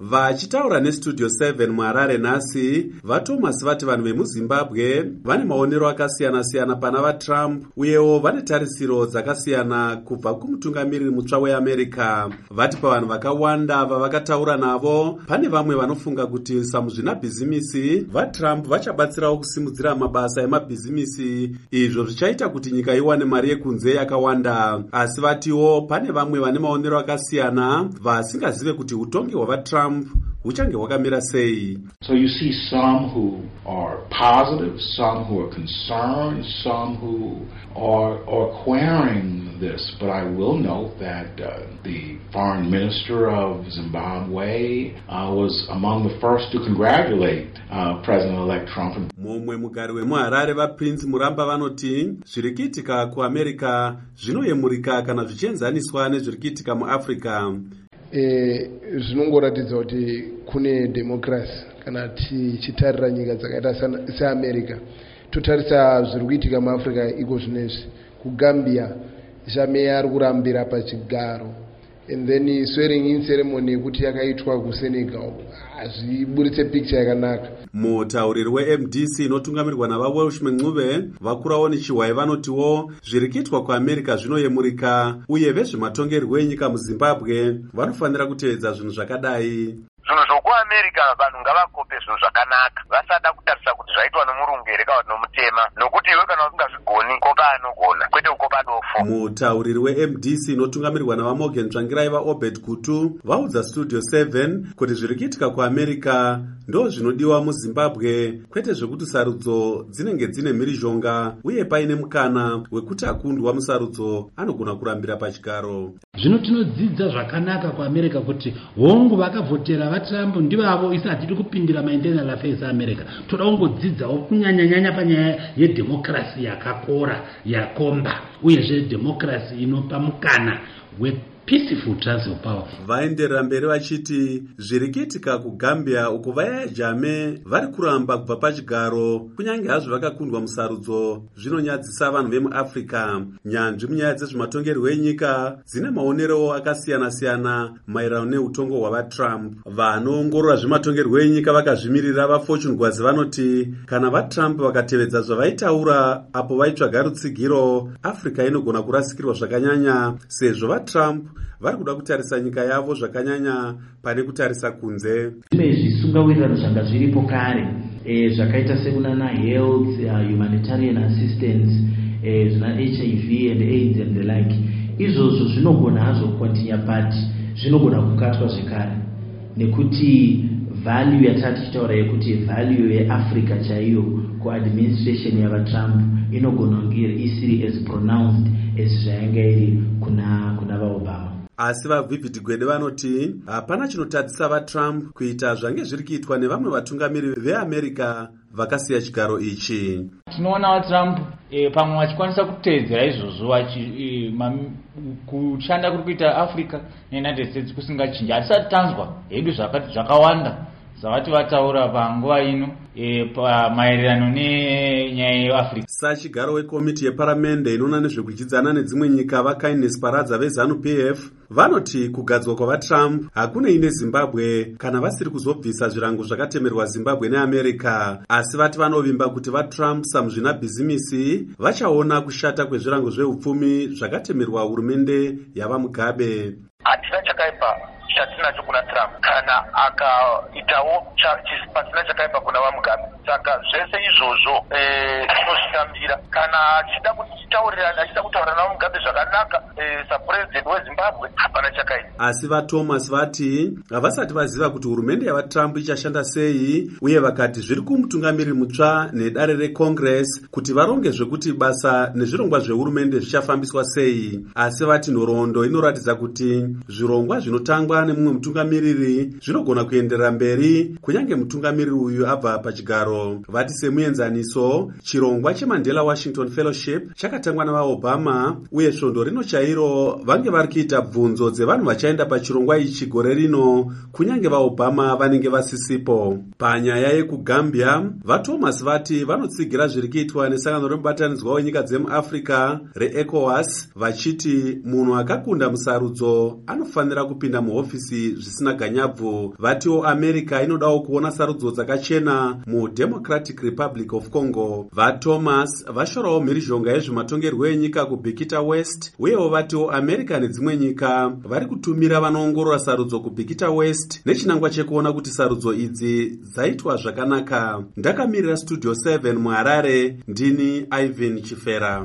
vachitaura nestudio 7 muharare nhasi vatomas vati vanhu vemuzimbabwe vane maonero akasiyana-siyana pana vatrump uyewo vane tarisiro dzakasiyana kubva kumutungamiriri mutsva weamerica. Vati pavanhu vakawanda vavakataura navo pane vamwe vanofunga kuti samuzvinabhizimisi vatrump vachabatsirawo kusimudzira mabasa emabhizimisi. Izvo zvichaita kuti nyika iwane mari yekunze yakawanda. Asi vatiwo pane vamwe vane maonero akasiyana vasingazive kuti utongi hwavatrump trump huchange hwakamira sei? So you see some who are positive some who are concerned some who are, are querying this but i will note that uh, the foreign minister of zimbabwe uh, was among the first to congratulate uh, president-elect trump. Mumwe mugari wemuharare vaprince muramba vanoti zviri kuitika kuamerica zvinoyemurika kana zvichienzaniswa nezviri kuitika muafrica zvinongoratidza kuti kune democracy kana tichitarira nyika dzakaita seamerica. Totarisa zviri kuitika muafrica iko zvinezvi. Kugambia chameya ari kurambira pachigaro and then swearing in ceremony yekuti yakaitwa kusenegal. Hazviburitse picture yakanaka. Mutauriri wemdc inotungamirirwa navawelsh mencuve vakurawo nechihwai vanotiwo zviri kuitwa kuamerica zvinoyemurika uye vezvematongerwo enyika muzimbabwe vanofanira kutevedza zvinhu zvakadai. Zvinhu zvokuamerica vanhu ngavakope zvinhu zvakanaka. Vasada kutarisa kuti zvaitwa nomurungu here kana kuti nomutema. Nokuti iwe kana usingazvigoni kopa anogona kwete kukopa mutauriri wemdc inotungamirirwa navamorgan tsvangirai vaobed kutu vaudza studio 7 kuti zviri kuitika kuamerica ndo zvinodiwa muzimbabwe kwete zvekuti sarudzo dzinenge dzine mhirizhonga uye paine mukana wekuti akundwa musarudzo anogona kurambira pachigaro zvino tinodzidza zvakanaka kuamerica kuti hongu vakavhotera vatrump ndivavo isi hatidi kupindira mainternal affairs america. Toda kungodzidzawo kunyanyanyanya panyaya yedhemokirasi yakakora yakomba uyezve dhemokirasi inopa mukana peaceful transfer power. Vaenderera mberi vachiti zviri kuitika kugambia uko vayaya jame vari kuramba kubva pachigaro kunyange hazvo vakakundwa musarudzo zvinonyadzisa vanhu vemuafrica nyanzvi munyaya dzezvematongerwo enyika dzine maonerowo akasiyana-siyana maererano neutongo hwavatrump. Vanoongorora zvematongerwo enyika vakazvimirira vafortune gwazi vanoti kana vatrump vakatevedza zvavaitaura apo vaitsvaga rutsigiro africa inogona kurasikirwa zvakanyanya sezvo vatrump vari kuda kutarisa nyika yavo zvakanyanya pane kutarisa kunze. Zvimwe zvisungawirirano zvanga zviripo kare e, zvakaita sekunana health uh, humanitarian assistance e, zvina hiv and aids and the like. Izvozvo zvinogona hazvo kukontinya but zvinogona kukatwa zvekare. Nekuti value yataa tichitaura yekuti value yeafrica chaiyo kuadministration yavatrump inogona kunge isiri as pronounced as zvayanga iri kuna, kuna vaobama. Asi vavhivhidi gwede vanoti hapana chinotadzisa vatrump kuita zvange zviri kuitwa nevamwe vatungamiriri veamerica vakasiya chigaro ichi? Tinoona vatrump e, pamwe vachikwanisa kuteedzera izvozvo e, kushanda kuri kuita africa neunited states kusingachinji. Hatisati tanzwa hedu zvakawanda zvavati vataura panguva ino e, pamaererano nenyaya yeafrica sachigaro wekomiti yeparamende inoona nezvekudyidzana nedzimwe nyika vakindness paradza vezanup f vanoti kugadzwa kwavatrump hakunei nezimbabwe kana vasiri kuzobvisa zvirango zvakatemerwa zimbabwe neamerica. Asi vati vanovimba kuti vatrump samuzvinabhizimisi vachaona kushata kwezvirango zveupfumi zvakatemerwa hurumende yava mugabe hatina chakaipa chatinacho kuna trump. Kana akaitawo pasina chakaipa kuna vamugabe saka zvese izvozvo tinozvitambira kana achida kutitaurirana achida kutaurana vamugabe zvakanaka sapurezidendi wezimbabwe hapana chakaipa asi vathomas vati havasati vaziva kuti hurumende yavatrump ichashanda sei uye vakati zviri kumutungamiriri mutsva nedare recongress kuti varonge zvekuti basa nezvirongwa zvehurumende zvichafambiswa sei. Asi vati nhoroondo inoratidza kuti zvirongwa zvinotangwa nemumwe mutungamiriri zvinogona kuenderera mberi kunyange mutungamiriri uyu abva pachigaro. Vati semuenzaniso chirongwa chemandela washington fellowship chakatangwa navaobama uye svondo rino chairo vange vari kuita bvunzo dzevanhu vachaenda pachirongwa ichi gore rino kunyange vaobama vanenge vasisipo. Panyaya yekugambia vathomas vati vanotsigira zviri kuitwa nesangano remubatanidzwa wenyika dzemuafrica reecowas vachiti munhu akakunda musarudzo anofanira kupinda muhofisi zvisina ganyabvu. Vatiwo america inodawo kuona sarudzo dzakachena mudemocratic republic of congo. Vathomas vashorawo mhirizhonga yezvematongerwo enyika kubhikita west uyewo vatiwo america nedzimwe nyika vari kutumira vanoongorora sarudzo kubhikita west nechinangwa chekuona kuti sarudzo idzi dzaitwa zvakanaka. Ndakamirira studio 7 muharare ndini ivan chifera